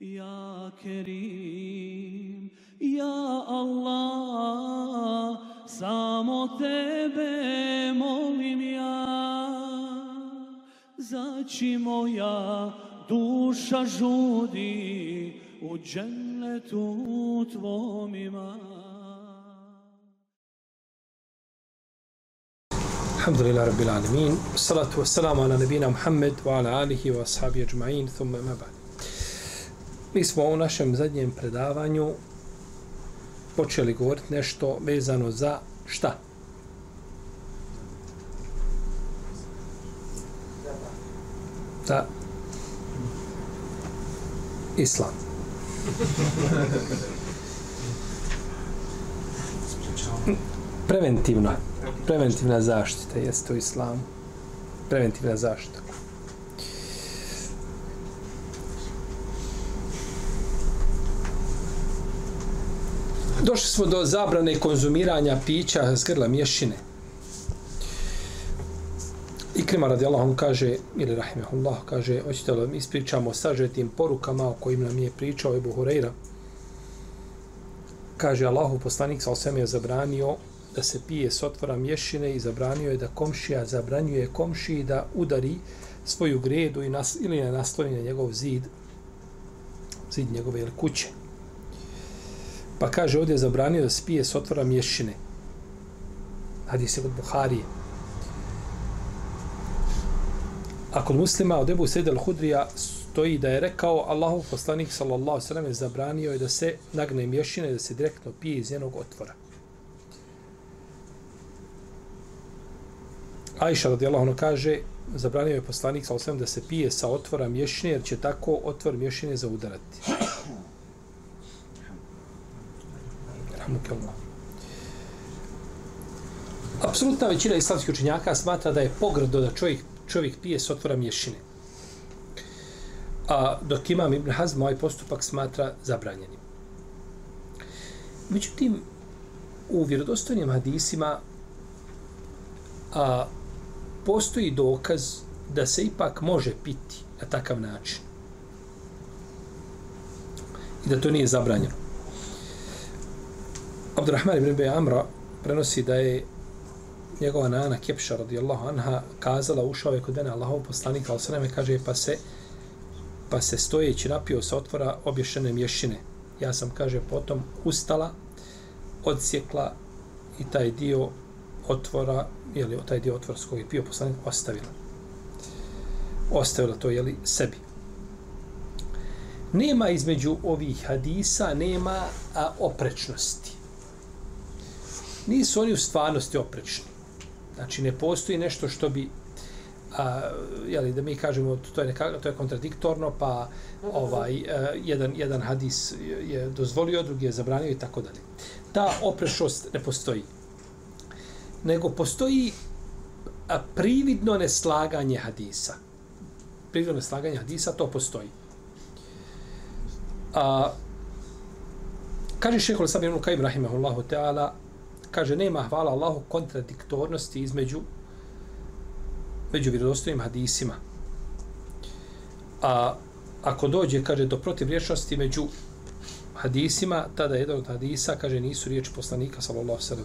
Ya Kerim, Ya Allah, samo Tebe molim ja. Zaći moja duša žudi u džennetu Tvom ima. الحمد لله Alamin. Salatu wassalamu ala nabina نبينا wa ala alihi wa أجمعين ثم Thumma ma ba'd. Mi smo u našem zadnjem predavanju počeli govoriti nešto vezano za šta? Za Islam. Preventivna. Preventivna zaštita jeste u islamu. Preventivna zaštita. Došli smo do zabrane konzumiranja pića s grla mješine. Ikrima radi Allahom kaže, ili rahimahullah, kaže, hoćete li mi ispričamo o sažetim porukama o kojim nam je pričao Ebu Hureyra. Kaže, Allahu poslanik sa osveme je zabranio da se pije s otvora mješine i zabranio je da komšija zabranjuje komšiji da udari svoju gredu i nas, ili ne nasloni na njegov zid, zid njegove kuće. Pa kaže, ovdje je zabranio da spije s otvora mješine. Hadis je od Buharije. A kod muslima od Ebu Sejda al-Hudrija stoji da je rekao Allahov poslanik sallallahu sallam je zabranio je da se nagne mješine da se direktno pije iz jednog otvora. Ajša radijallahu ono kaže zabranio je poslanik sallallahu sallam da se pije sa otvora mješine jer će tako otvor mješine zaudarati. Rahmukallah. Apsolutna većina islamskih učenjaka smatra da je pogrdo da čovjek, čovjek pije s otvora mješine. A dok imam Ibn Hazm ovaj postupak smatra zabranjenim. Međutim, u vjerodostojnim hadisima a, postoji dokaz da se ipak može piti na takav način. I da to nije zabranjeno. Abdurrahman ibn Bej Amra prenosi da je njegova nana Kepša radijallahu anha kazala, ušao je kod mene Allahov poslanika, al sveme kaže, pa se pa se stojeći napio sa otvora obješene mješine. Ja sam, kaže, potom ustala, odsjekla i taj dio otvora, jeli, taj dio otvora s je pio poslanik, ostavila. Ostavila to, jeli, sebi. Nema između ovih hadisa, nema a, oprečnosti. Nisu oni u stvarnosti oprečni. Znači, ne postoji nešto što bi a, jeli, da mi kažemo to je neka, to je kontradiktorno pa ovaj a, jedan jedan hadis je dozvolio drugi je zabranio i tako dalje. Ta oprešost ne postoji. Nego postoji a, prividno neslaganje hadisa. Prividno neslaganje hadisa to postoji. A kaže šehol sam ibn Kajim rahimahullahu teala, kaže nema hvala Allahu kontradiktornosti između među vjerodostojnim hadisima. A ako dođe, kaže, do protivriječnosti među hadisima, tada jedan od hadisa, kaže, nisu riječi poslanika, sallallahu sallam,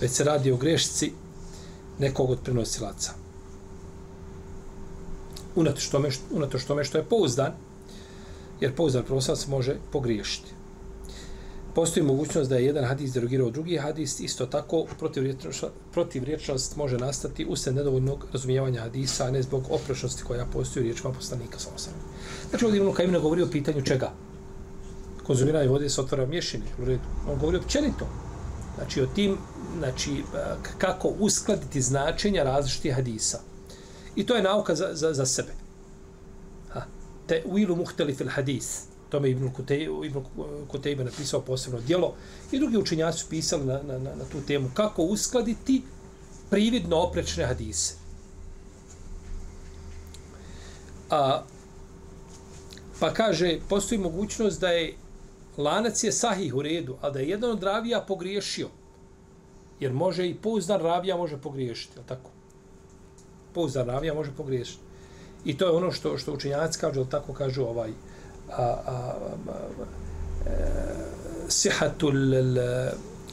već se radi o grešci nekog od prenosilaca. Unatoč tome, unatoč tome što je pouzdan, jer pouzdan prenosilac može pogriješiti postoji mogućnost da je jedan hadis derogirao drugi hadis, isto tako protivriječnost može nastati usred nedovoljnog razumijevanja hadisa, a ne zbog oprešnosti koja postoji u riječima poslanika sa osam. Znači ovdje Ibn Kajim ne govori o pitanju čega? Konzumiranje vode se otvara mješine. On govori općenito. Znači o tim, znači kako uskladiti značenja različitih hadisa. I to je nauka za, za, za sebe. Ha. Te uilu muhteli fil hadis tome Ibn Kutejba, Ibn Kutejba napisao posebno djelo i drugi učinjaci su pisali na, na, na, na tu temu kako uskladiti prividno oprečne hadise. A, pa kaže, postoji mogućnost da je lanac je sahih u redu, a da je jedan od ravija pogriješio. Jer može i pouzdan ravija može pogriješiti, je tako? Pouzdan ravija može pogriješiti. I to je ono što što učenjaci kažu, tako kažu ovaj, a, a, a, sihatul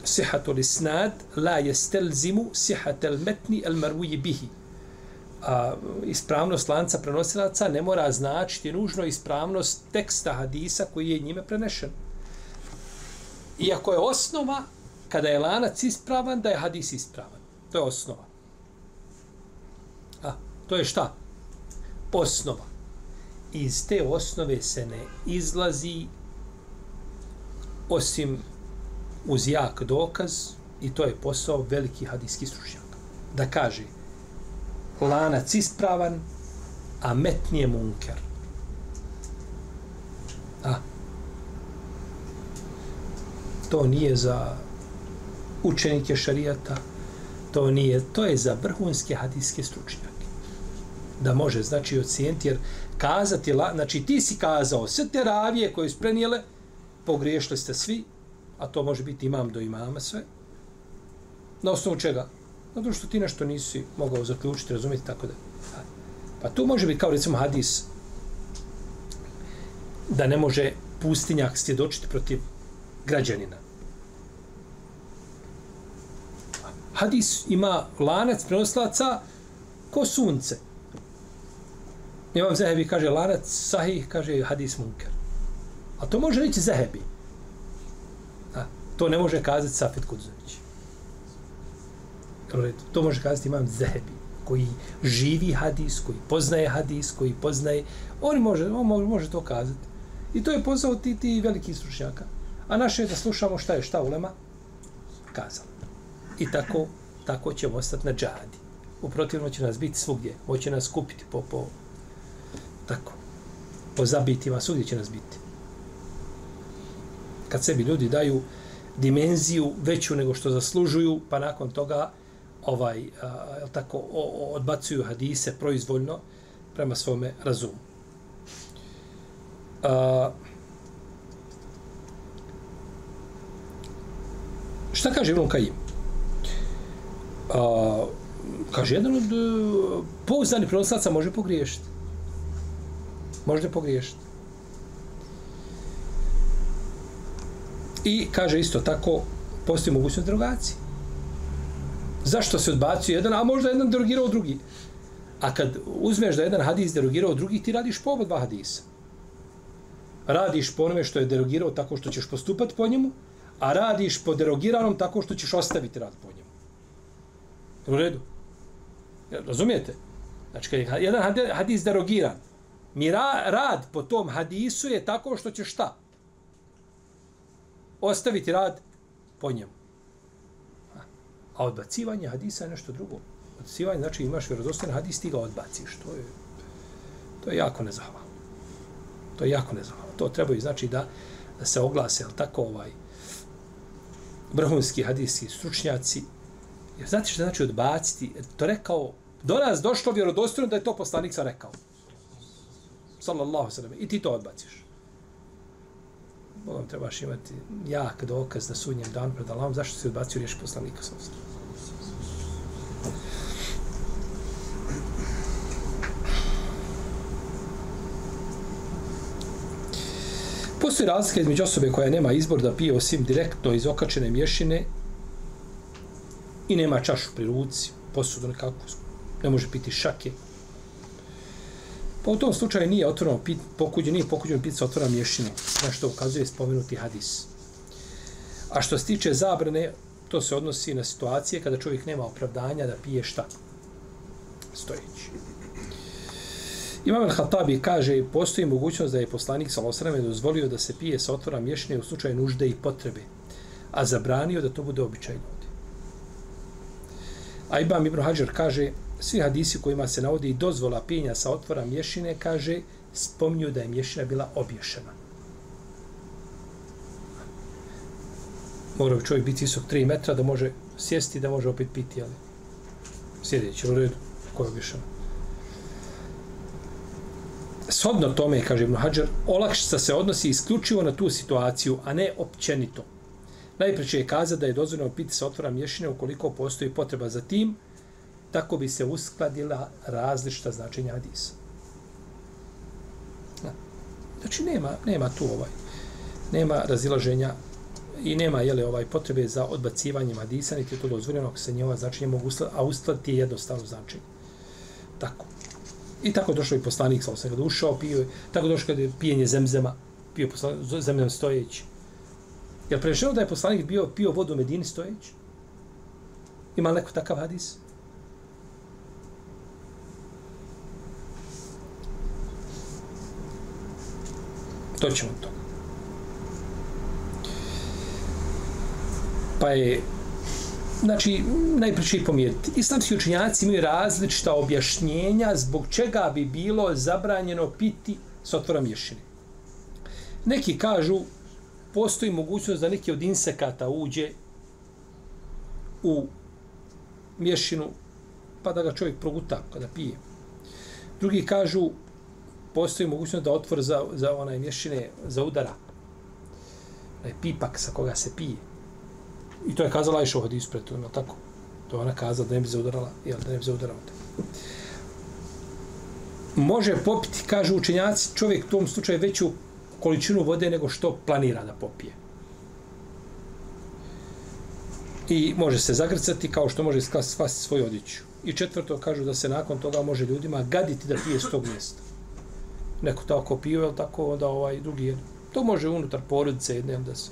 sihatul isnad la yastalzimu sihatul matni al bihi a ispravnost lanca prenosilaca ne mora značiti nužno ispravnost teksta hadisa koji je njime prenešen. Iako je osnova, kada je lanac ispravan, da je hadis ispravan. To je osnova. A, to je šta? Osnova. Iz te osnove se ne izlazi osim uz jak dokaz i to je posao veliki hadijski stručnjaka. Da kaže, lanac ispravan, a met nije munker. A, to nije za učenike šarijata, to nije, to je za vrhunske hadijske stručnjake. Da može, znači, ocijeniti, jer kazati, znači, ti si kazao, sve te ravije koje su prenijele, pogriješili ste svi, a to može biti imam do imama sve, na osnovu čega? Zato što ti nešto nisi mogao zaključiti, razumjeti, tako da. Pa tu može biti kao recimo hadis da ne može pustinjak svjedočiti protiv građanina. Hadis ima lanac prenoslaca ko sunce. Imam Zehebi kaže lanac sahih, kaže hadis munker. A to može reći Zehebi. A, to ne može kazati Safet Kudzović. To može kazati imam Zehebi, koji živi hadis, koji poznaje hadis, koji poznaje... On može, on može, može to kazati. I to je posao ti, ti veliki stručnjaka. A naše je da slušamo šta je šta ulema kazala. I tako, tako ćemo ostati na džadi. Uprotivno će nas biti svugdje. Hoće nas kupiti po, po tako, po zabitima, svugdje će nas biti. Kad sebi ljudi daju dimenziju veću nego što zaslužuju, pa nakon toga ovaj a, tako o, o, odbacuju hadise proizvoljno prema svome razumu. A, šta kaže Ibn Kajim? A, kaže, jedan od e, uh, pouzdani prenoslaca može pogriješiti. Možda pogriješiti. I kaže isto tako, postoji mogućnost derogacije. Zašto se odbacio jedan, a možda jedan derogirao drugi? A kad uzmeš da jedan hadis derogirao drugi, ti radiš po oba dva hadisa. Radiš po onome što je derogirao tako što ćeš postupati po njemu, a radiš po derogiranom tako što ćeš ostaviti rad po njemu. U redu? Razumijete? Znači, kad je jedan hadis derogiran, mi ra, rad po tom hadisu je tako što će šta? Ostaviti rad po njemu. A odbacivanje hadisa je nešto drugo. Odbacivanje znači imaš vjerozostojan hadis, ti ga odbaciš. To je, to je jako nezahvalno. To je jako nezahvalno. To treba i znači da, da se oglase, ali tako ovaj, vrhunski hadijski stručnjaci. Jer znate što znači odbaciti? To rekao, do nas došlo vjerodostojno da je to poslanik sa rekao. Sallallahu sallam. I ti to odbaciš. Bogom trebaš imati jak dokaz na sudnjem danu pred Allahom, zašto si odbacio riječ poslanika sa Postoji razlika između osobe koja nema izbor da pije osim direktno iz okačene mješine i nema čašu pri ruci, posudu nekako, ne može piti šake. Pa u tom slučaju nije otvoreno pit, pokuđen, nije pokuđen pit sa otvorena mješine, na što ukazuje spomenuti hadis. A što se tiče zabrane, to se odnosi na situacije kada čovjek nema opravdanja da pije šta? Stojeći. Imam al-Hatabi kaže, postoji mogućnost da je poslanik sa dozvolio da se pije sa otvora mješine u slučaju nužde i potrebe, a zabranio da to bude običaj ljudi. A Ibam Ibn Hajar kaže, svi hadisi kojima se navodi dozvola pijenja sa otvora mješine, kaže, spominju da je mješina bila obješena. Mora čovjek biti visok 3 metra da može sjesti da može opet piti, ali sjedeći u redu, ko je obješena shodno tome, kaže Ibn Hajar, olakšica se odnosi isključivo na tu situaciju, a ne općenito. Najpreće je kaza da je dozvoljeno piti sa otvora mješine ukoliko postoji potreba za tim, tako bi se uskladila različita značenja hadisa. Znači nema, nema tu ovaj, nema razilaženja i nema jele ovaj potrebe za odbacivanjem hadisa, niti je to dozvoljeno ako se njeva značenje mogu uskladiti, a uskladiti je jednostavno značenje. Tako. I tako došao i poslanik, sa osam kada ušao, pio, tako došao kada je pijenje zemzema, pio poslanik, zemzem stojeći. Jel prešao da je poslanik bio pio vodu u Medini stojeći? Ima neko takav hadis? To ćemo to. Pa je, znači, najpriče pomijeti. Islamski učinjaci imaju različita objašnjenja zbog čega bi bilo zabranjeno piti s otvorom ješine. Neki kažu, postoji mogućnost da neki od insekata uđe u mješinu, pa da ga čovjek proguta kada pije. Drugi kažu, postoji mogućnost da otvor za, za onaj mješine za udara. Onaj pipak sa koga se pije. I to je kazala Ajša u hadisu pred to, tako? To je ona kazala da ne bi zaudarala, jel, da ne bi zaudarala. Može popiti, kažu učenjaci, čovjek u tom slučaju veću količinu vode nego što planira da popije. I može se zagrcati kao što može spasti svoju odjeću. I četvrto, kažu da se nakon toga može ljudima gaditi da pije s tog mjesta neko tako pio, jel tako, onda ovaj drugi jedu. To može unutar porodice jedne, da se...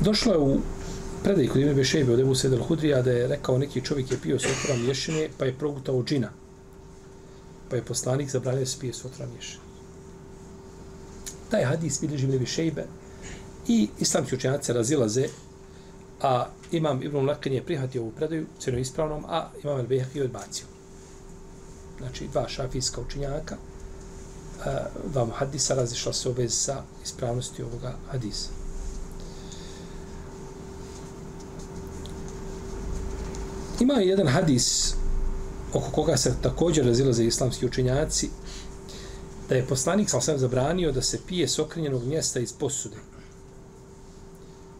Došlo je u predaj kod ime Bešebe od Ebu Sedel Hudrija da je rekao neki čovjek je pio sotra mješine pa je progutao džina. Pa je poslanik zabranio da se pije sotra mješine. Taj hadis bilježi Ibn Bešebe i islamski učenjaci razilaze a imam Ibn Lakin je prihvatio ovu predaju cijenom ispravnom, a imam El-Behak je odbacio. Znači, dva šafijska učinjaka, e, dva muhadisa razišla se obez sa ispravnosti ovoga hadisa. Ima jedan hadis oko koga se također razilaze islamski učinjaci, da je poslanik sa zabranio da se pije s okrenjenog mjesta iz posude.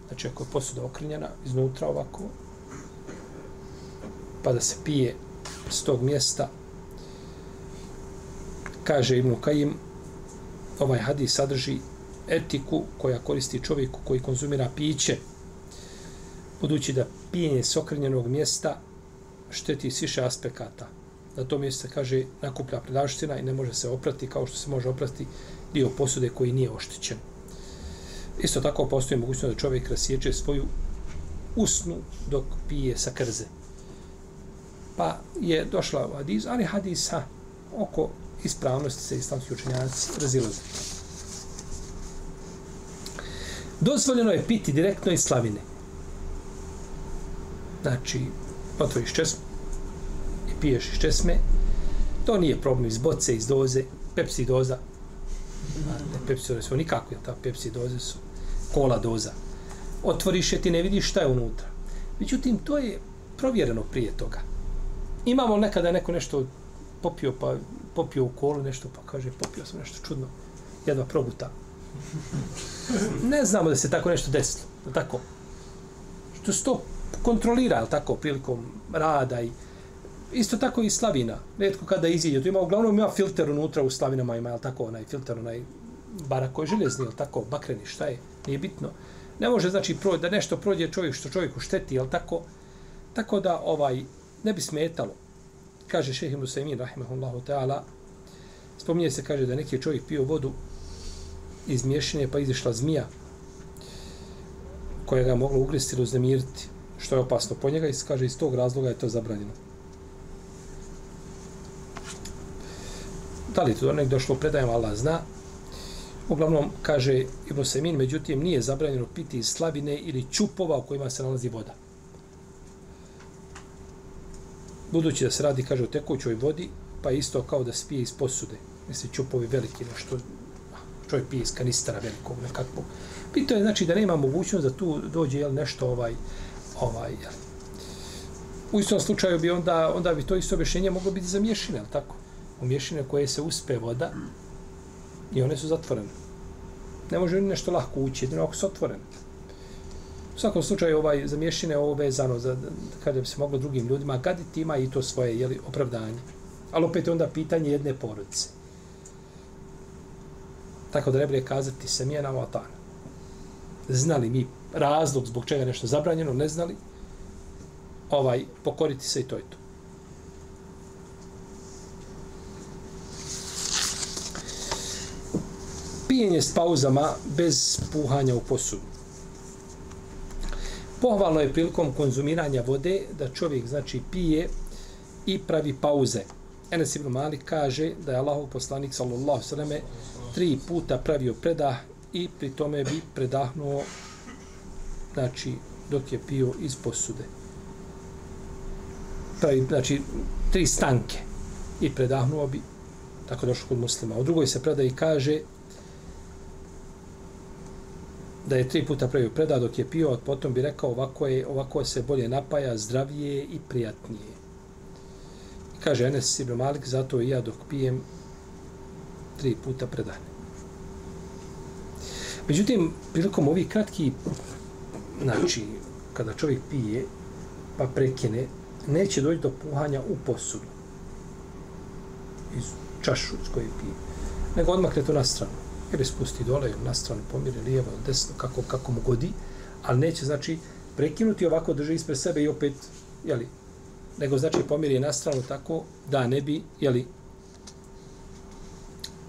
Znači, ako je posuda okrenjena iznutra ovako, pa da se pije s tog mjesta, kaže Ibnu Kajim, ovaj hadis sadrži etiku koja koristi čovjeku koji konzumira piće, budući da pijenje s okrenjenog mjesta šteti s više aspekata. Na tom mjestu se kaže nakuplja predaština i ne može se oprati kao što se može oprati dio posude koji nije oštećen. Isto tako postoji mogućnost da čovjek rasjeće svoju usnu dok pije sa krze. Pa je došla hadis, ali hadis ha, oko ispravnosti se islamski učenjaci razilaze. Dozvoljeno je piti direktno iz slavine. Znači, otvoriš česmu i piješ iz česme. To nije problem iz boce, iz doze, pepsi doza. Ne, pepsi doze su nikako, ta pepsi doze su kola doza. Otvoriš je, ti ne vidiš šta je unutra. Međutim, to je provjereno prije toga. Imamo nekada neko nešto popio, pa popio u kolu nešto, pa kaže, popio sam nešto čudno. Jedva proguta. Ne znamo da se tako nešto desilo. Tako. Što se to kontrolira, tako, prilikom rada i isto tako i slavina. Redko kada iziđe, to ima, uglavnom ima filter unutra u slavinama, ima, tako, onaj filter, onaj bara koji je željezni, tako, bakreni, šta je, nije bitno. Ne može, znači, pro, da nešto prođe čovjek što čovjeku šteti, jel tako, tako da, ovaj, ne bi smetalo. Kaže šehe Musaimin, rahimahullahu ta'ala, spominje se, kaže, da neki čovjek pio vodu iz mješine, pa izišla zmija, koja ga mogla ugristi ili uznemiriti, što je opasno po njega, i kaže, iz tog razloga je to zabranjeno. Da li to do nek došlo predajem, Allah zna, Uglavnom, kaže Ibn Semin, međutim, nije zabranjeno piti iz slavine ili čupova u kojima se nalazi voda. Budući da se radi, kaže, o tekućoj vodi, pa isto kao da spije iz posude. Misli, čupovi veliki, nešto, čovjek pije iz kanistara velikog, nekakvog. Pito je, znači, da nema mogućnost da tu dođe jel, nešto ovaj, ovaj, jel. U istom slučaju bi onda, onda bi to isto objašnjenje moglo biti za mješine, tako? U mješine koje se uspe voda, I one su zatvorene. Ne može nešto lahko ući, jedino ako su otvorene. U svakom slučaju ovaj zamješine ovo vezano za kada bi se moglo drugim ljudima gaditi ima i to svoje jeli, opravdanje. Ali opet je onda pitanje jedne porodice. Tako da ne bude kazati se mi je na otan. Znali mi razlog zbog čega je nešto zabranjeno, ne znali, ovaj, pokoriti se i to je to. Pijenje s pauzama bez puhanja u posudu. Pohvalno je prilikom konzumiranja vode da čovjek znači pije i pravi pauze. Enes ibn Malik kaže da je Allahov poslanik sallallahu sallam tri puta pravio predah i pri tome bi predahnuo znači dok je pio iz posude. Pravi, znači, tri stanke i predahnuo bi tako došlo kod muslima. U drugoj se predaji kaže da je tri puta pravio preda dok je pio, a potom bi rekao ovako, je, ovako se bolje napaja, zdravije i prijatnije. I kaže Enes Ibn Malik, zato i ja dok pijem tri puta predane. Međutim, prilikom ovih kratki, znači, kada čovjek pije, pa prekine, neće doći do puhanja u posudu. Iz čašu iz koje pije. Nego odmakne to na stranu ili spusti dole ili na stranu, pomiri, lijevo ili desno, kako, kako mu godi, ali neće, znači, prekinuti ovako drži ispred sebe i opet, jeli, nego znači pomiri na stranu tako da ne bi, jeli,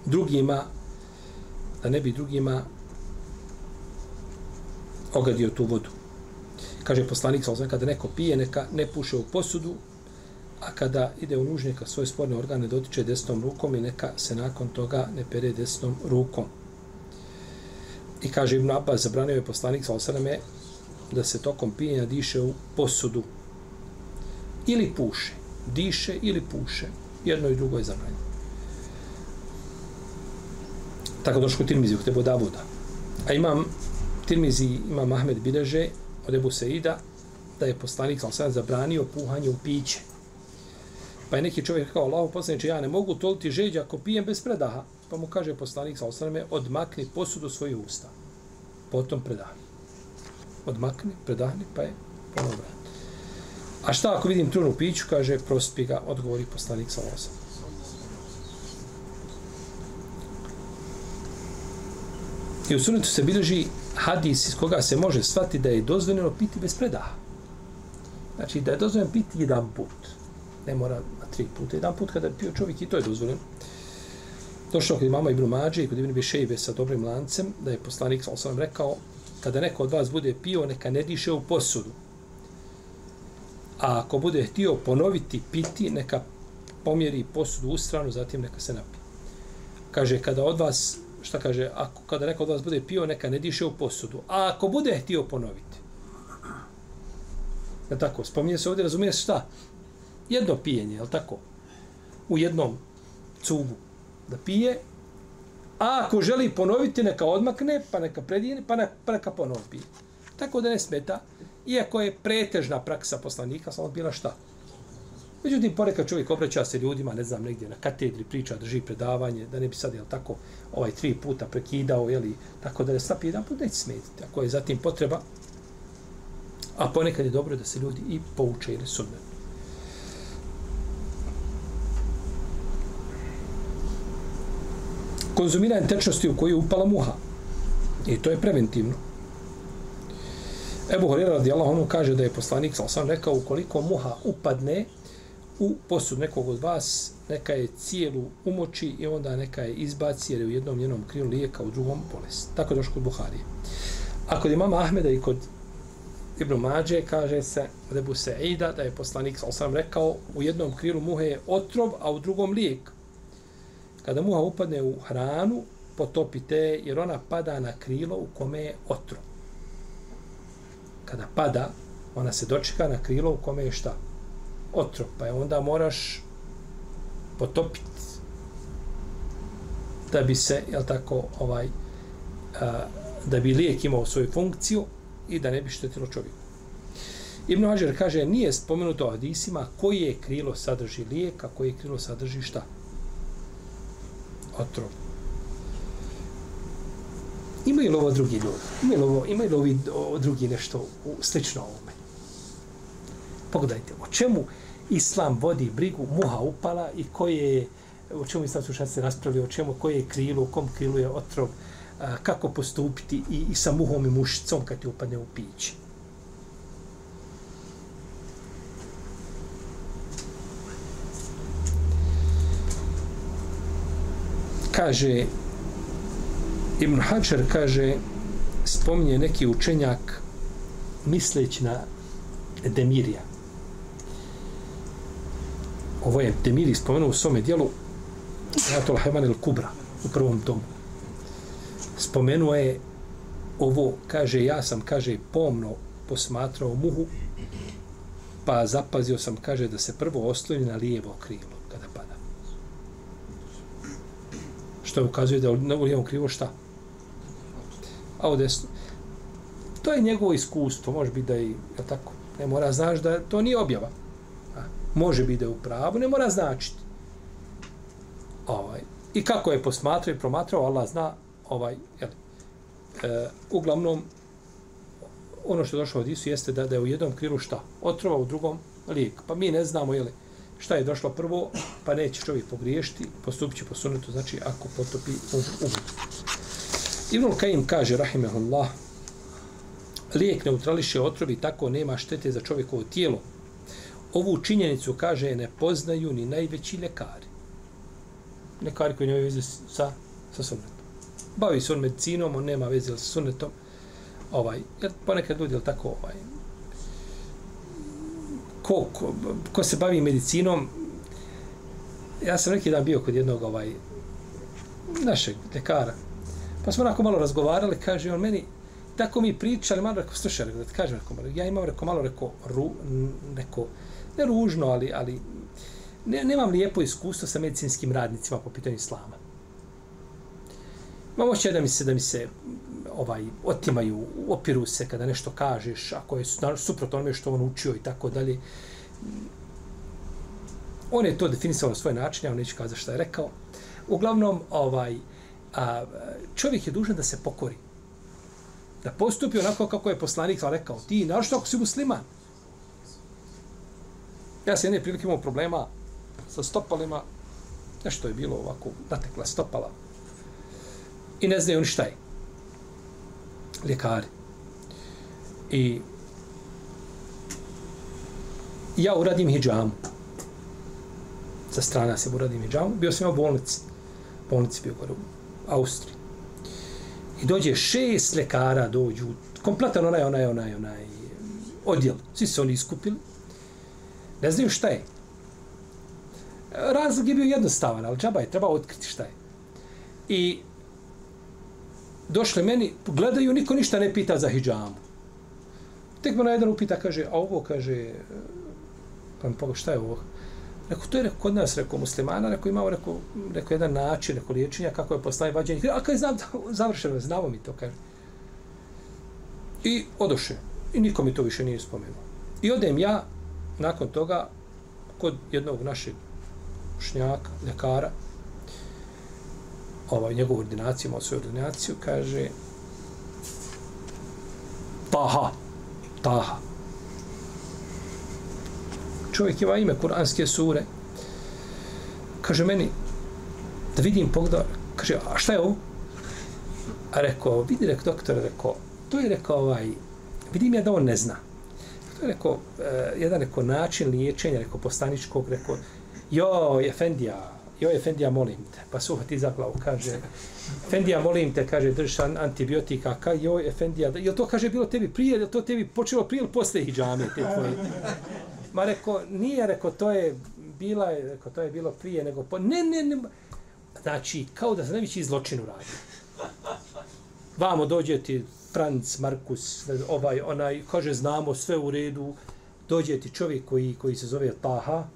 drugima, da ne bi drugima ogadio tu vodu. Kaže poslanik, kada neko pije, neka ne puše u posudu, a kada ide u nužnje, svoje sporne organe dotiče desnom rukom i neka se nakon toga ne pere desnom rukom. I kaže Ibn Abbas, zabranio je poslanik sa osaname da se tokom pijenja diše u posudu ili puše. Diše ili puše. Jedno i drugo je zabranjeno. Tako došlo Tirmizi u Tebo Davuda. A imam Tirmizi, imam Ahmed Bileže od Ebu Seida, da je poslanik sa osaname zabranio puhanje u piće. Pa je neki čovjek kao Allah poslaniče, ja ne mogu toliti žeđa ako pijem bez predaha. Pa mu kaže poslanik sa osrame, odmakni posudu svojih usta. Potom predahni. Odmakni, predahni, pa je ponovno vrat. A šta ako vidim trunu piću, kaže, prospi ga, odgovori poslanik sa osrame. I u sunetu se bilježi hadis iz koga se može shvatiti da je dozvoljeno piti bez predaha. Znači, da je dozvoljeno piti jedan put ne mora tri puta. Jedan put kada je pio čovjek i to je dozvoljeno. Došao kod mama Ibn Mađe i kod Ibn Bišejbe sa dobrim lancem, da je poslanik, sam sam rekao, kada neko od vas bude pio, neka ne diše u posudu. A ako bude htio ponoviti piti, neka pomjeri posudu u stranu, zatim neka se napije. Kaže, kada od vas, šta kaže, ako, kada neko od vas bude pio, neka ne diše u posudu. A ako bude htio ponoviti, Ja tako, spominje se ovdje, razumije se šta? Jedno pijenje, je tako? U jednom cugu da pije, a ako želi ponoviti, neka odmakne, pa neka predijene, pa neka, pa neka ponovi pije. Tako da ne smeta, iako je pretežna praksa poslanika, samo bila šta? Međutim, ponekad čovjek obraća se ljudima, ne znam, negdje na katedri priča, drži predavanje, da ne bi sad, jel tako, ovaj tri puta prekidao, jeli, tako da ne stapi jedan put, neće smetiti. Ako je zatim potreba, a ponekad je dobro da se ljudi i pouče ili sunnetu. Konzumiranje tečnosti u koju je upala muha. I to je preventivno. Ebu Horira radi Allah, ono kaže da je poslanik, sam sam rekao, ukoliko muha upadne u posud nekog od vas, neka je cijelu umoči i onda neka je izbaci, jer je u jednom njenom krilu lijeka, u drugom bolest. Tako je došlo kod Buharije. A kod imama Ahmeda i kod Ibn Mađe kaže se Rebu Seida da je poslanik, sam sam rekao, u jednom krilu muhe je otrov, a u drugom lijek kada muha upadne u hranu, potopite jer ona pada na krilo u kome je otrov. Kada pada, ona se dočeka na krilo u kome je šta? Otrov. Pa je onda moraš potopiti da bi se, jel tako, ovaj, a, da bi lijek imao svoju funkciju i da ne bi štetilo čovjeku. Ibn Hajar kaže, nije spomenuto o hadisima koji je krilo sadrži lijek, a koji je krilo sadrži šta? Otrov. Imaju li ovo drugi ljudi? Imaju li, ovo, imaju li ovi o, drugi nešto u, slično ovome? Pogledajte, o čemu Islam vodi brigu, muha upala i koje je, o čemu Islam su se raspravili, o čemu, koje je krilo, u kom krilu je otrov, a, kako postupiti i, i sa muhom i mušicom kad ti upadne u piće. Kaže, Ibn Hajar kaže, spominje neki učenjak misleći na Demirija. Ovo je Demiri spomenuo u svome dijelu Zatul Heman il Kubra u prvom tomu. Spomenuo je ovo, kaže, ja sam, kaže, pomno posmatrao muhu, pa zapazio sam, kaže, da se prvo osloni na lijevo krilo kada pada. Što ukazuje da u lijevom krilu šta? a u desno. To je njegovo iskustvo, može biti da je, je tako, ne mora znaš da to nije objava. A, može biti da je u pravu, ne mora značiti. Ovaj. I kako je posmatrao i promatrao, Allah zna, ovaj, jel, e, uglavnom, ono što je došlo od Isu jeste da, da je u jednom krilu šta? Otrova, u drugom lijek. Pa mi ne znamo, jel, šta je došlo prvo, pa neće čovjek pogriješiti, postupit će po sunetu, znači ako potopi u, u Ibnul Kajim kaže, rahimehullah, lijek neutrališe otrovi, tako nema štete za čovjekovo tijelo. Ovu činjenicu, kaže, ne poznaju ni najveći lekari. Lekari koji nemaju veze sa, sa sunetom. Bavi se on medicinom, on nema veze sa sunnetom. Ovaj, jer ponekad ljudi, tako, ovaj, ko, ko, ko, se bavi medicinom, ja sam neki dan bio kod jednog ovaj, našeg lekara, Pa smo onako malo razgovarali, kaže on meni, tako mi pričali, malo rekao, slušaj, da ti kažem, rekao, ja imam rekao, malo rekao, ru, neko, ne ružno, ali, ali ne, nemam lijepo iskustvo sa medicinskim radnicima po pitanju islama. Imam oće da mi se, da mi se ovaj, otimaju, opiru se kada nešto kažeš, ako je suprotno onome što on učio i tako dalje. On je to definisao na svoj način, ja vam neću kazati šta je rekao. Uglavnom, ovaj, a, čovjek je dužan da se pokori. Da postupi onako kako je poslanik rekao. Ti, našto ako si musliman? Ja sam jedne prilike imao problema sa stopalima. Nešto je bilo ovako, natekla stopala. I ne znaju ni šta je. Ljekari. I ja uradim hijjamu. Sa strana se uradim hijjamu. Bio sam u bolnici. Bolnici bio gore Austriji. I dođe šest lekara, dođu, kompletan onaj, onaj, onaj, onaj, odjel. Svi se oni iskupili. Ne znaju šta je. Razlog je bio jednostavan, ali džaba je, treba otkriti šta je. I došle meni, gledaju, niko ništa ne pita za hijjamu. Tek me na jedan upita, kaže, a ovo, kaže, pa mi pogleda, šta je ovo? Rekao, to je rekao, kod nas, rekao, muslimana, rekao, imao, rekao, rekao, jedan način, rekao, liječenja, kako je postaje vađenje. A kada znam, završeno, znamo mi to, kaže. I odoše. I niko mi to više nije spomenuo. I odem ja, nakon toga, kod jednog našeg šnjaka, ljekara, ovaj, njegovu ordinaciju, imao svoju ordinaciju, kaže, Taha, Taha, čovjek ima ime kuranske sure. Kaže meni, da vidim pogleda, kaže, a šta je ovo? A rekao, vidi, rekao, doktor, rekao, to je rekao, ovaj, vidim ja da on ne zna. To je rekao, eh, jedan rekao, način liječenja, rekao, postaničkog, rekao, jo, Efendija, jo, Efendija, molim te. Pa suha ti za glavu, kaže, Efendija, molim te, kaže, držiš antibiotika, ka, jo, Efendija, je to, kaže, bilo tebi prije, je to tebi počelo prije ili posle hijđame, te tvoje? Ma reko, nije, reko, to je bila, reko, to je bilo prije, nego po... Ne, ne, ne. Znači, kao da se najveći zločin uradi. Vamo dođe ti Franc, Markus, ovaj, onaj, kaže, znamo sve u redu, dođe ti čovjek koji, koji se zove Taha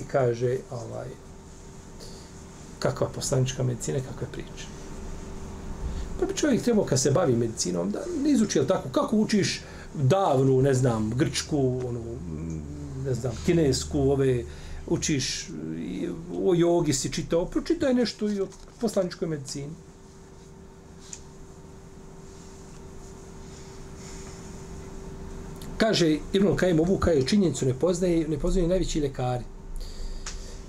i kaže, ovaj, kakva poslanička medicina, kakve priče. Pa bi čovjek trebao kad se bavi medicinom, da ne izuči, tako, kako učiš, davnu, ne znam, grčku, onu, ne znam, kinesku, ove, učiš i o jogi si čitao, pročitaj nešto i o poslaničkoj medicini. Kaže, Ibn Kajim ovu kaže činjenicu ne poznaje, ne poznaje najveći lekari.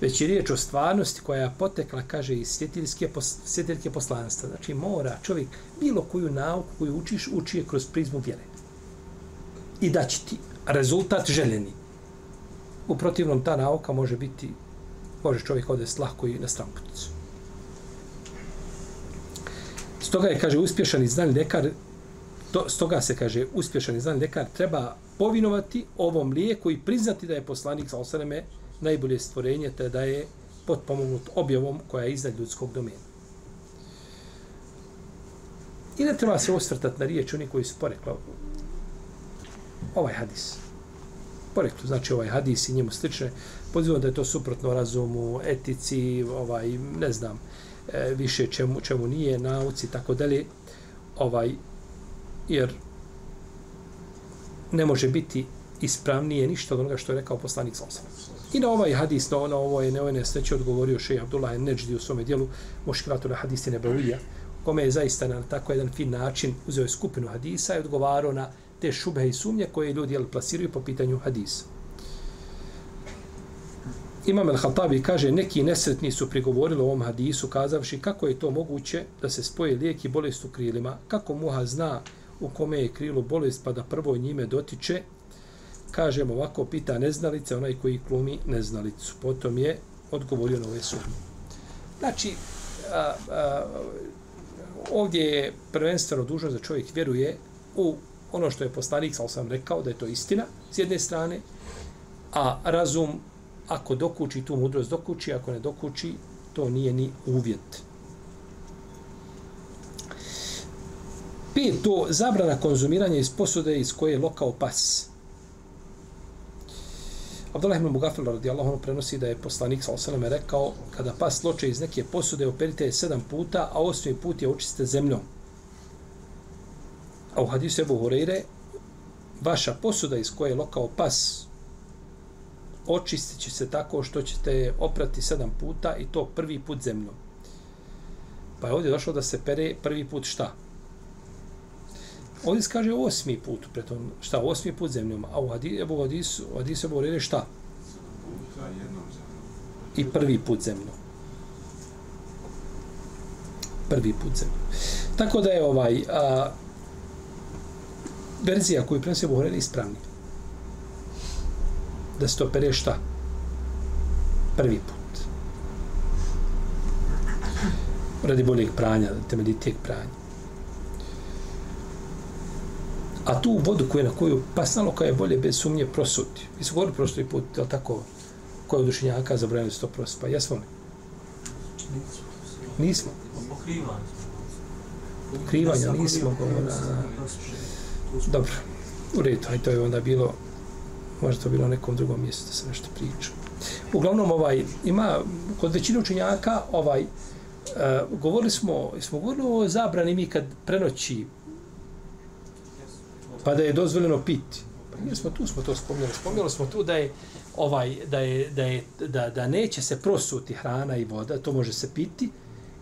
Već je riječ o stvarnosti koja je potekla, kaže, iz svjetiljske, svjetiljske poslanstva. Znači, mora čovjek bilo koju nauku koju učiš, uči je kroz prizmu vjere. I da će ti rezultat željeni. U protivnom, ta nauka može biti, može čovjek odest lahko i na stramputicu. Stoga je, kaže, uspješan i znan ljekar, to, stoga se, kaže, uspješan i znan ljekar treba povinovati ovom lijeku i priznati da je poslanik sa osaneme najbolje stvorenje, te da je potpomognut objavom koja je iznad ljudskog domena. I ne treba se osvrtati na riječ oni koji su porekla ovaj hadis. Poreklo, znači ovaj hadis i njemu slične, pozivam da je to suprotno razumu, etici, ovaj, ne znam, e, više čemu, čemu nije, nauci, tako dalje, ovaj, jer ne može biti ispravnije ništa od onoga što je rekao poslanik Salsa. I na ovaj hadis, na, ono, ovo je neojne sreće odgovorio šeji Abdullah Neđdi u svome dijelu Moškilatu na hadisi Nebavija, kome je zaista na tako jedan fin način uzeo je skupinu hadisa i odgovarao na te šube i sumnje koje ljudi jel, plasiraju po pitanju hadisa. Imam El-Hatabi kaže, neki nesretni su prigovorili ovom hadisu, kazavši kako je to moguće da se spoje lijek i bolest u krilima, kako muha zna u kome je krilo bolest pa da prvo njime dotiče, kažemo ovako, pita neznalice, onaj koji klumi neznalicu. Potom je odgovorio na ove sumnje. Znači, a, a, ovdje je prvenstveno dužnost da čovjek vjeruje u ono što je poslanik, sal sam rekao, da je to istina, s jedne strane, a razum, ako dokuči tu mudrost, dokuči, ako ne dokuči, to nije ni uvjet. Pet, to zabrana konzumiranja iz posude iz koje je lokao pas. Abdullah ibn Mugafil radijallahu anhu prenosi da je poslanik sallallahu alejhi rekao kada pas loče iz neke posude operite je sedam puta, a osmi put je očistite zemljom. A u hadisu Ebu Hureyre, vaša posuda iz koje je lokao pas očistit će se tako što ćete oprati sedam puta i to prvi put zemljom. Pa je ovdje došlo da se pere prvi put šta? Ovdje se kaže osmi put, pretom šta, osmi put zemljom, a u Hadisu, Hadisu, Hadisu Ebu Hureyre šta? I prvi put zemljom. Prvi put zemljom. Tako da je ovaj, a, verzija koju prenosi Buhari ispravni. Da se to pere šta? Prvi put. Radi boljeg pranja, temeljitijeg pranja. A tu vodu koju na koju pasnalo koja je bolje bez sumnje prosuti. Mi smo govorili prošli put, je li tako, koja je odušenjaka zabranili se to prospa? Jesmo li? Nismo. Krivanja nismo govorili. Dobro, u redu, to je onda bilo, možda to bilo na nekom drugom mjestu da se nešto priča. Uglavnom, ovaj, ima, kod većine učenjaka, ovaj, uh, govorili smo, smo govorili o zabrani mi kad prenoći, pa da je dozvoljeno piti. Pa mi smo tu, smo to spomnjali. Spomnjali smo tu da je, ovaj, da, je, da, je, da, da neće se prosuti hrana i voda, to može se piti,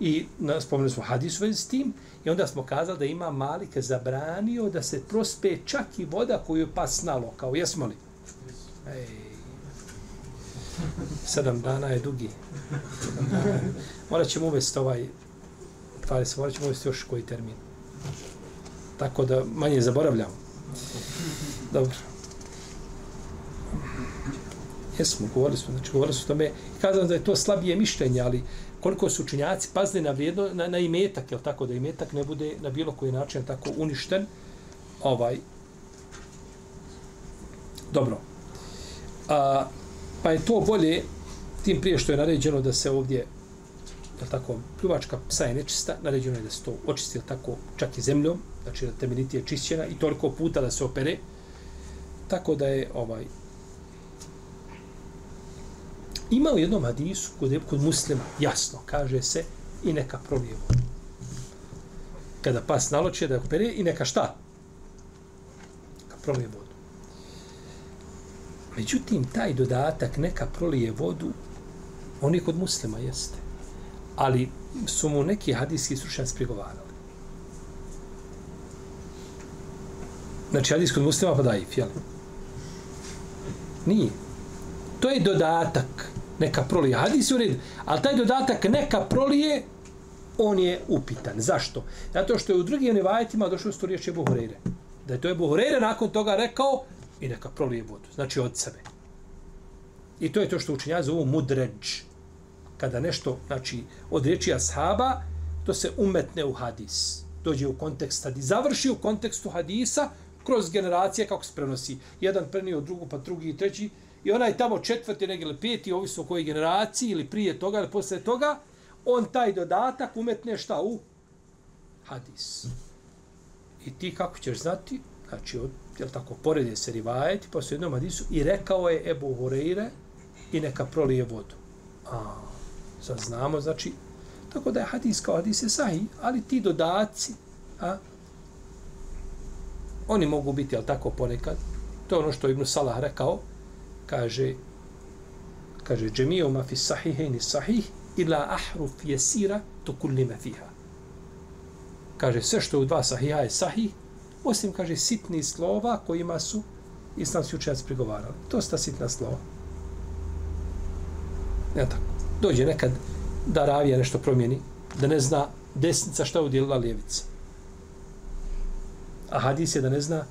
i na, spomnili smo hadis u s tim, I onda smo kazali da ima Malik zabranio da se prospe čak i voda koju je pas nalo, Kao jesmo li? Ej. Sedam dana je dugi. Morat ćemo uvesti ovaj, tvali se, morat ćemo uvesti još koji termin. Tako da manje zaboravljamo. Dobro. Jesmo, govorili smo, znači govorili smo o tome. kazano da je to slabije mišljenje, ali koliko su učinjaci pazili na vrijedno, na, na imetak, jel tako, da imetak ne bude na bilo koji način tako uništen, ovaj, dobro. A, pa je to bolje, tim prije što je naređeno da se ovdje, jel tako, pljuvačka psa je nečista, naređeno je da se to očisti, jel tako, čak i zemljom, znači da temeljiti je čišćena i toliko puta da se opere, tako da je, ovaj, Ima u jednom hadisu kod, kod muslima, jasno, kaže se i neka prolije vodu. Kada pas naloče da opere i neka šta? Neka prolije vodu. Međutim, taj dodatak neka prolije vodu, on je kod muslima jeste. Ali su mu neki hadijski stručnjaci prigovarali. Znači, hadis kod muslima pa daif, jel? Nije. To je dodatak neka prolije. Hadis u redu. Ali taj dodatak neka prolije, on je upitan. Zašto? Zato što je u drugim nevajetima došlo s to riječi Ebu Horeire. Da je to Ebu Horeire nakon toga rekao i neka prolije vodu. Znači od sebe. I to je to što učinja zovu mudređ. Kada nešto, znači, od riječi ashaba, to se umetne u hadis. Dođe u kontekst hadisa. Završi u kontekstu hadisa kroz generacije kako se prenosi. Jedan prenio drugu, pa drugi i treći. I onaj tamo četvrti, negdje ili peti, ovisno o kojoj generaciji, ili prije toga, ili posle toga, on taj dodatak umetne šta u hadis. I ti kako ćeš znati, znači, od, jel tako, pored se rivajeti, posle pa jednom hadisu, i rekao je Ebu Horeire, i neka prolije vodu. A, sad znamo, znači, tako da je hadis kao hadis je sahih, ali ti dodaci, a, oni mogu biti, ali tako ponekad, to je ono što Ibn Salah rekao, kaže, kaže, džemio ma fi sahihejni sahih, ila ahruf jesira to kullime fiha. Kaže, sve što je u dva sahiha je sahih, osim, kaže, sitni slova kojima su islamski učenjaci prigovarali. To sta sitna slova. Ja tako. Dođe nekad da ravija nešto promijeni, da ne zna desnica šta je udjelila lijevica. A hadis je da ne zna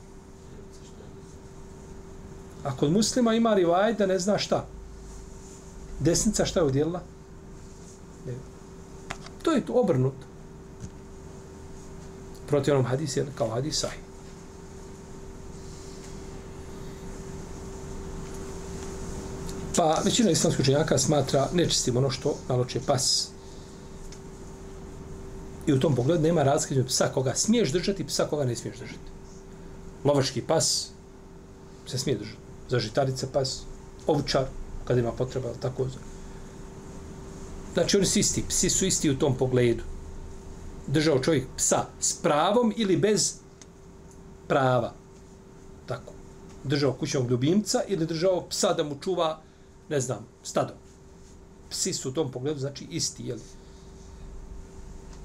A kod muslima ima rivaj da ne zna šta. Desnica šta je udjelila? To je to obrnuto. Protiv onom hadis je kao hadis sahih. Pa većina islamskih učenjaka smatra nečistim ono što naloče pas. I u tom pogledu nema razlike psa koga smiješ držati i psa koga ne smiješ držati. Lovački pas se smije držati. Za žitarice pas, ovčar, kad ima potreba, tako. Znači oni su isti, psi su isti u tom pogledu. Držao čovjek psa s pravom ili bez prava. Tako. Držao kućnog ljubimca ili držao psa da mu čuva ne znam, stado. Psi su u tom pogledu, znači, isti, jel?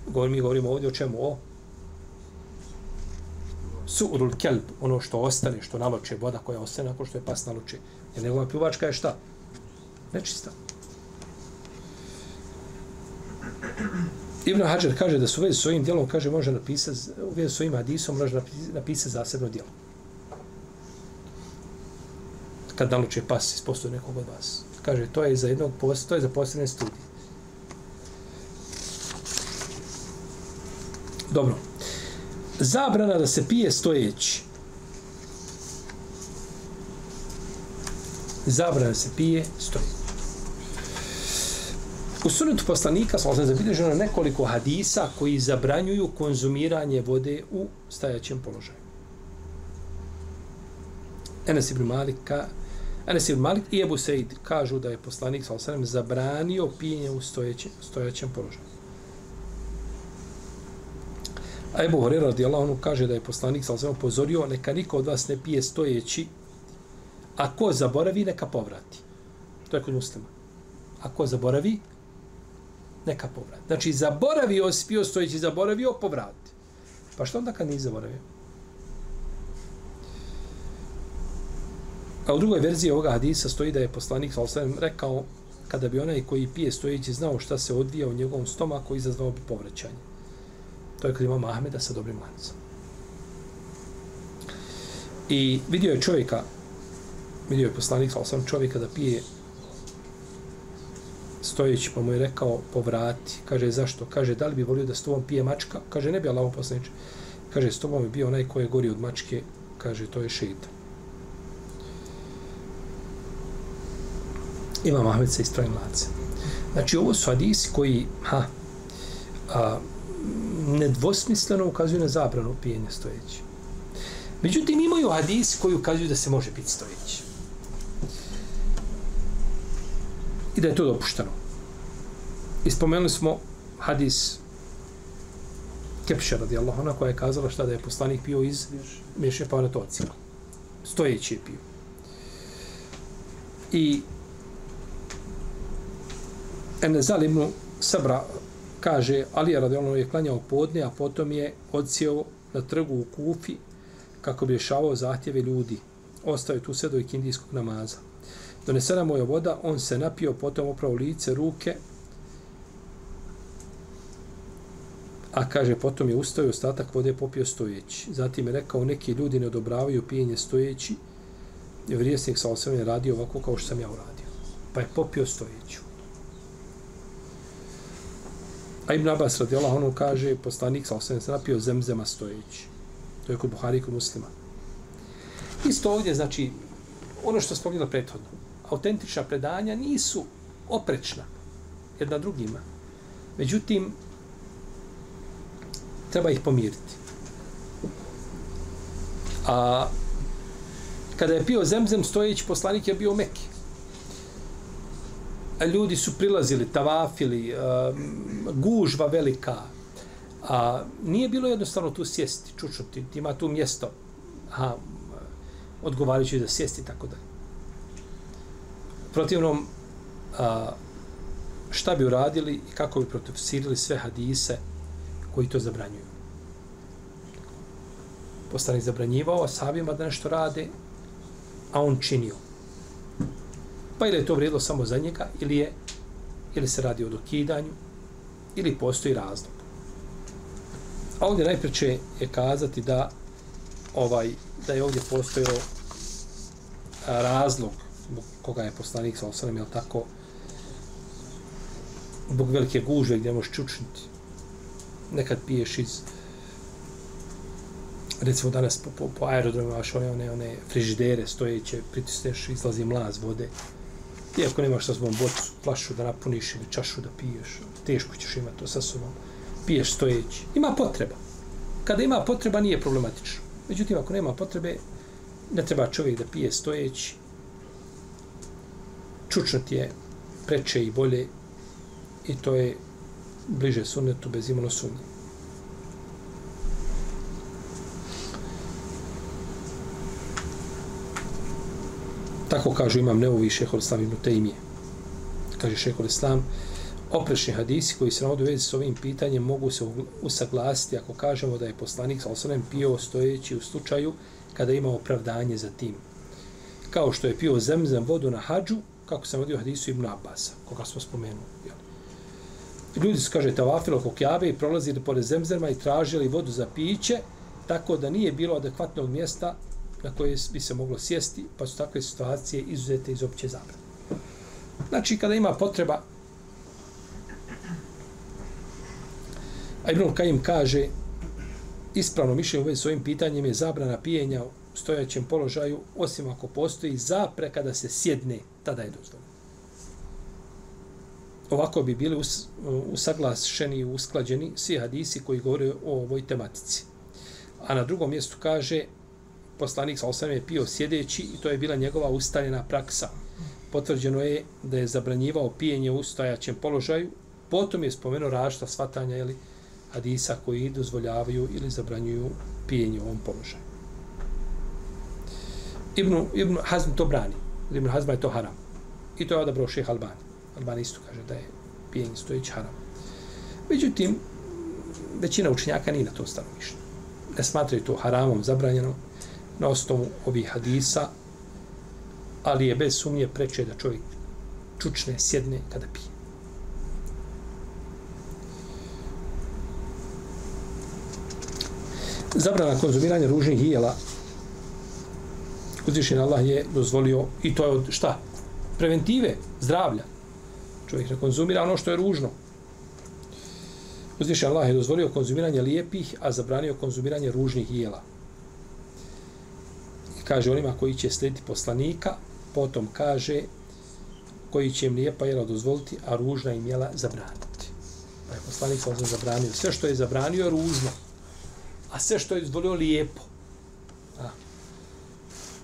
Govorim, mi govorimo ovdje o čemu? O su'urul kelb, ono što ostane, što naloče, voda koja ostane nakon što je pas naloče. Jer njegova pljuvačka je šta? Nečista. Ibn Hajar kaže da su vezi s ovim djelom, kaže, može napisati, u vezi s ovim hadisom, može napisati zasebno djelo. kad naloče pas iz nekog od vas. Kaže, to je za jednog post, to je za posebne studije. Dobro. Zabrana da se pije stojeći. Zabrana da se pije stojeći. U sunetu poslanika smo se zabilježeno nekoliko hadisa koji zabranjuju konzumiranje vode u stajaćem položaju. Enes ibn Malika Enes ibn Malik i Ebu Seid kažu da je poslanik sa osanem zabranio pijenje u stojećem, stojećem položaju. A Ebu Horeira radijallahu anhu kaže da je poslanik sa osvijem upozorio neka niko od vas ne pije stojeći, a ko zaboravi, neka povrati. To je kod muslima. A ko zaboravi, neka povrati. Znači, zaboravio, spio stojeći, zaboravio, povrati. Pa što onda kad nije zaboravio? A u drugoj verziji ovoga hadisa stoji da je poslanik Salosavim rekao kada bi onaj koji pije stojeći znao šta se odvija u njegovom stomaku, izazvao bi povraćanje. To je kad imamo Ahmeda sa dobrim lancom. I vidio je čovjeka, vidio je poslanik Salosavim čovjeka da pije stojeći, pa mu je rekao povrati. Kaže, zašto? Kaže, da li bi volio da s tobom pije mačka? Kaže, ne bi Allah poslanič. Kaže, s tobom je bio onaj koji je gori od mačke. Kaže, to je šeitan. Imam Ahmed sa istrojim lance. Znači, ovo su hadisi koji ha, a, nedvosmisleno ukazuju na zabranu pijenja stojeći. Međutim, imaju hadisi koji ukazuju da se može piti stojeći. I da je to dopušteno. Ispomenuli smo hadis Kepša radijallahu ona koja je kazala šta da je poslanik pio iz Meše Pavanatocima. Stojeći je pio. I Enezal ibn Sabra kaže, Ali je radijalno je klanjao podne, a potom je odsjeo na trgu u Kufi kako bi rješavao zahtjeve ljudi. Ostao je tu sve do ikindijskog namaza. Donesena mu je voda, on se napio, potom oprao lice, ruke, a kaže, potom je ustao i ostatak vode popio stojeći. Zatim je rekao, neki ljudi ne odobravaju pijenje stojeći, je vrijesnik sa osvrame je radio ovako kao što sam ja uradio. Pa je popio stojeću. A Ibn Abbas radi Allah, ono kaže, poslanik sa osam se napio zemzema stojeći. To je kod Buhari i kod muslima. Isto ovdje, znači, ono što spomnilo prethodno, autentična predanja nisu oprečna jedna drugima. Međutim, treba ih pomiriti. A kada je pio zemzem stojeći poslanik je bio meki ljudi su prilazili, tavafili, um, gužva velika. A nije bilo jednostavno tu sjesti, čučuti, ima tu mjesto. Aha, odgovarajući da sjesti tako da. Protivnom, a, šta bi uradili i kako bi protofsirili sve hadise koji to zabranjuju. Postanik zabranjivao sabima da nešto rade, a on činio. Pa ili je to vrijedilo samo za njega, ili je ili se radi o dokidanju, ili postoji razlog. A ovdje najpreće je kazati da ovaj da je ovdje postojao razlog zbog koga je poslanik sa osanem, je tako, zbog velike gužve gdje možeš čučniti. Nekad piješ iz recimo danas po, po, po aerodromu imaš one, one, one frižidere stojeće, pritisneš, izlazi mlaz vode. Ti ako nemaš sa sobom bocu, flašu da napuniš ili čašu da piješ, teško ćeš imati to sa sobom. Piješ stojeći. Ima potreba. Kada ima potreba nije problematično. Međutim, ako nema potrebe, ne treba čovjek da pije stojeći. Čučnut je preče i bolje i to je bliže sunnetu bez imano sumnje. Tako kažu imam neovi šehol islam ibn Tejmije. Kaže šehol islam, oprešni hadisi koji se navodu vezi s ovim pitanjem mogu se usaglasiti ako kažemo da je poslanik sa osanem pio stojeći u slučaju kada ima opravdanje za tim. Kao što je pio zemzem vodu na hađu, kako sam vodio hadisu Ibn Abasa, koga smo spomenuli. Ljudi su, kaže, tavafilo oko kjave i prolazili pored zemzema i tražili vodu za piće, tako da nije bilo adekvatnog mjesta na koje bi se moglo sjesti, pa su takve situacije izuzete iz opće zabrane. Znači, kada ima potreba, a Ibn Kajim kaže, ispravno mišljenje u vezi s ovim pitanjem je zabrana pijenja u stojaćem položaju, osim ako postoji zapreka da se sjedne, tada je dozvoljeno. Ovako bi bili us, usaglašeni i usklađeni svi hadisi koji govore o ovoj tematici. A na drugom mjestu kaže, poslanik sa osam je pio sjedeći i to je bila njegova ustaljena praksa. Potvrđeno je da je zabranjivao pijenje u stojaćem položaju, potom je spomenuo rašta svatanja, ili hadisa koji dozvoljavaju ili zabranjuju pijenje u ovom položaju. Ibn, Ibn Hazm to brani. Ibn Hazma je to haram. I to je odabrao šeh Albani. Albani isto kaže da je pijenje stojić haram. Međutim, većina učenjaka nije na to stanovište. Ne smatraju to haramom zabranjeno na osnovu ovih hadisa, ali je bez sumnje preče da čovjek čučne, sjedne kada pije. zabrana konzumiranja ružnih jela uzvišen Allah je dozvolio i to je od šta? Preventive, zdravlja. Čovjek ne konzumira ono što je ružno. Uzvišen Allah je dozvolio konzumiranje lijepih, a zabranio konzumiranje ružnih jela. Kaže onima koji će slijediti poslanika, potom kaže koji će im lijepa jela dozvoliti, a ružna im jela zabraniti. Pa je poslanik sam zabranio. Sve što je zabranio je ružno a sve što je dozvolio lijepo. A.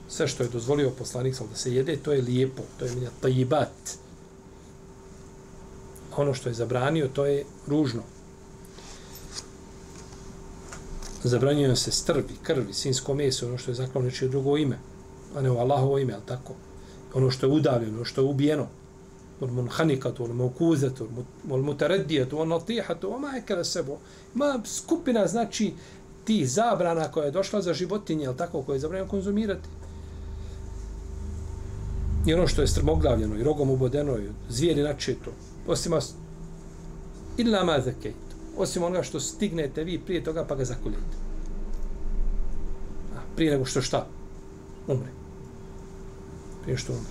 Sve što je dozvolio poslanik sam da se jede, to je lijepo, to je minja tajibat. Ono što je zabranio, to je ružno. Zabranio se strvi, krvi, sinsko meso, ono što je zaklon nečije drugo ime, a ne u Allahovo ime, ali tako. ono što je udavljeno, ono što je ubijeno, od munhanikatu, od mokuzatu, od mutareddijatu, od natihatu, od majkele sebo. Ima skupina, znači, tih zabrana koja je došla za životinje, ali tako, koje je zabranjeno konzumirati. I ono što je strmoglavljeno i rogom ubodeno i zvijeri načeto, osim as... illa ma zakejt. Osim onoga što stignete vi prije toga pa ga zakoljete. A, prije nego što šta? Umre. Prije što umre.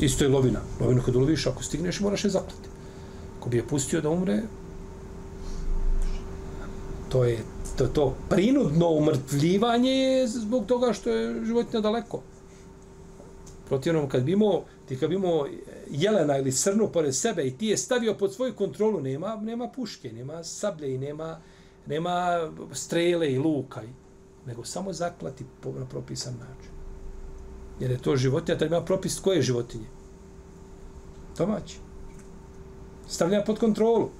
Isto je lovina. Lovinu kad uloviš, ako stigneš, moraš je zaklati. Ako bi je pustio da umre, to je to, to prinudno umrtvljivanje je zbog toga što je životinja daleko. Protivnom, kad bi imao, ti kad bi imao jelena ili srnu pored sebe i ti je stavio pod svoju kontrolu, nema, nema puške, nema sablje i nema, nema strele i luka, nego samo zaklati po, na propisan način. Jer je to životinja, treba ima propis koje životinje? Domaći. Stavlja pod kontrolu.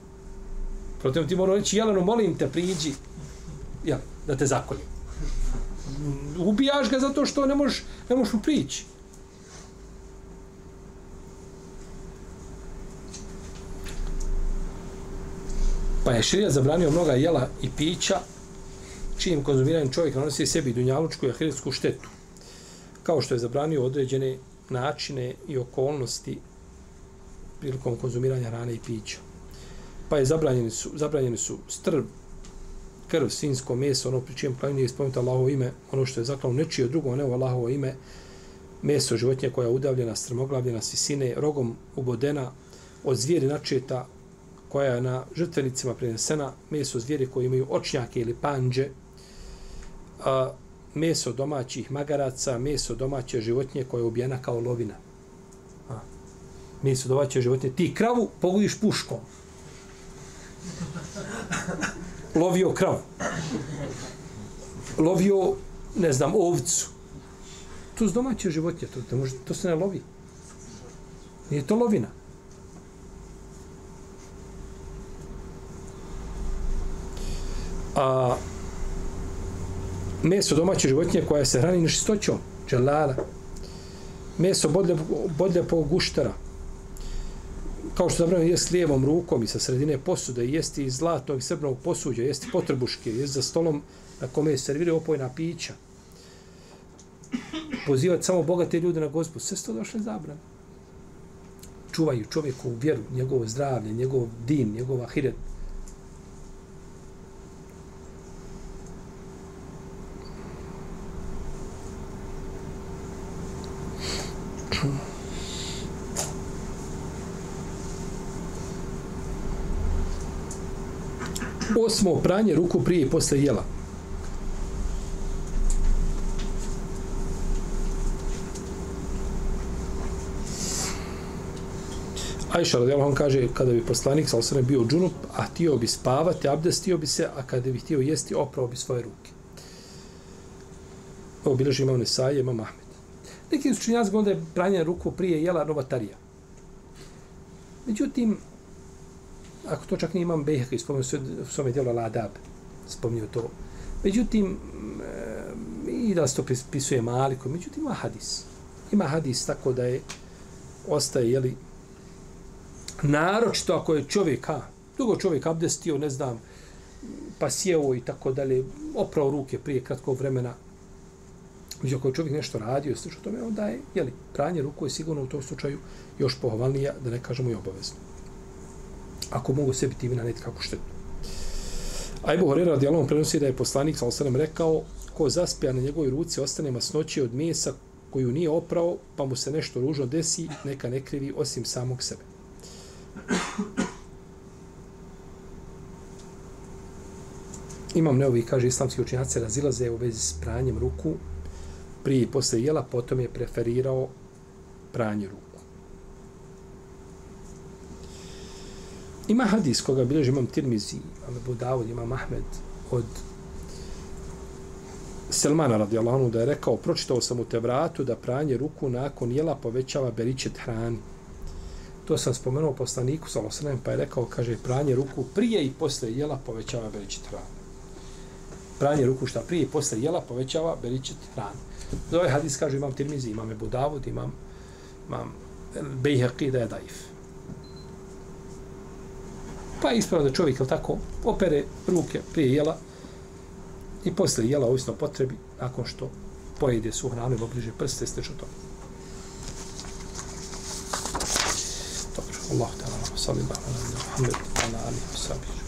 Protiv ti mora reći, Jelenu, molim te, priđi, ja, da te zakolim. Ubijaš ga zato što ne možeš, ne možeš mu prići. Pa je širija zabranio mnoga jela i pića, čijim konzumiranjem čovjek nanosi sebi dunjalučku i ahiretsku štetu. Kao što je zabranio određene načine i okolnosti prilikom konzumiranja hrane i pića. Pa je zabranjeni su, zabranjeni su strb, krv, svinsko meso, ono pri čijem klanju nije spomenuto Allahovo ime, ono što je zaklano nečije drugo, ne u Allahovo ime, meso životinje koja je udavljena, strmoglavljena, sisine, rogom ubodena, od zvijeri načeta, koja je na žrtvenicima prinesena, meso zvijeri koji imaju očnjake ili panđe, a, meso domaćih magaraca, meso domaće životinje koja je ubijena kao lovina. A, meso domaće životinje. Ti kravu pogodiš puškom. Lovio kravu. Lovio, ne znam, ovcu. To je domaće životinje, to, to, može, to se ne lovi. Nije to lovina. A meso domaće životinje koja se hrani nečistoćom, dželala, meso bodlje, bodlje po guštara, kao što zabranio jest lijevom rukom i sa sredine posude, jesti iz zlatnog i srpnog posuđa, jesti potrebuške, jesti za stolom na kome se serviraju opojna pića, pozivati samo bogate ljude na gozbu, sve sto došle zabrane. Čuvaju čovjeku vjeru, njegovo zdravlje, njegov din, njegov ahiret, Osmo, pranje ruku prije i posle jela. Ajša radijalahu on kaže kada bi poslanik sa osrem bio džunup, a htio bi spavati, abdestio bi se, a kada bi htio jesti, oprao bi svoje ruke. Ovo bileži imam Nesaje, imam Ahmed. Neki učinjaci govore je pranje ruku prije jela novatarija. Međutim, ako to čak nije imam Bejhek, spomenuo se sve, svome djelu Ladab, spomnio to. Međutim, e, i da se to pisuje Maliko, međutim ima hadis. Ima hadis tako da je, ostaje, jeli, naročito ako je čovjek, ha, dugo čovjek abdestio, ne znam, pa sjeo i tako dalje, oprao ruke prije kratkog vremena, Među ako je čovjek nešto radio, slično tome, onda je, jeli, pranje ruku je sigurno u tom slučaju još pohovalnija, da ne kažemo i obavezno ako mogu sebi time naneti kako štetu. A Ebu Horer radijalom prenosi da je poslanik sa osanem rekao ko zaspija na njegovoj ruci ostane masnoće od mesa koju nije oprao, pa mu se nešto ružno desi, neka ne krivi osim samog sebe. Imam neovi, kaže, islamski učinjaci razilaze u vezi s pranjem ruku prije i posle jela, potom je preferirao pranje ruku. Ima hadis koga bilježi imam Tirmizi, imam Abu Dawud, imam Ahmed od Selmana radijallahu anhu da je rekao pročitao sam u Tevratu da pranje ruku nakon jela povećava beričet hrani. To sam spomenuo poslaniku sa Losanem pa je rekao kaže pranje ruku prije i posle jela povećava beričet hrani. Pranje ruku šta prije i posle jela povećava beričet hrani. Za ovaj hadis kaže imam Tirmizi, imam Ebu Dawud, imam, imam Bejheqi da je daif. Pa je ispravno da čovjek, tako, opere ruke prije jela i posle jela, ovisno potrebi, nakon što pojede su hranu ili obliže prste, ste što to. Dobro, Allah te alam, salim alam, alam, alam, alam, alam, alam, alam,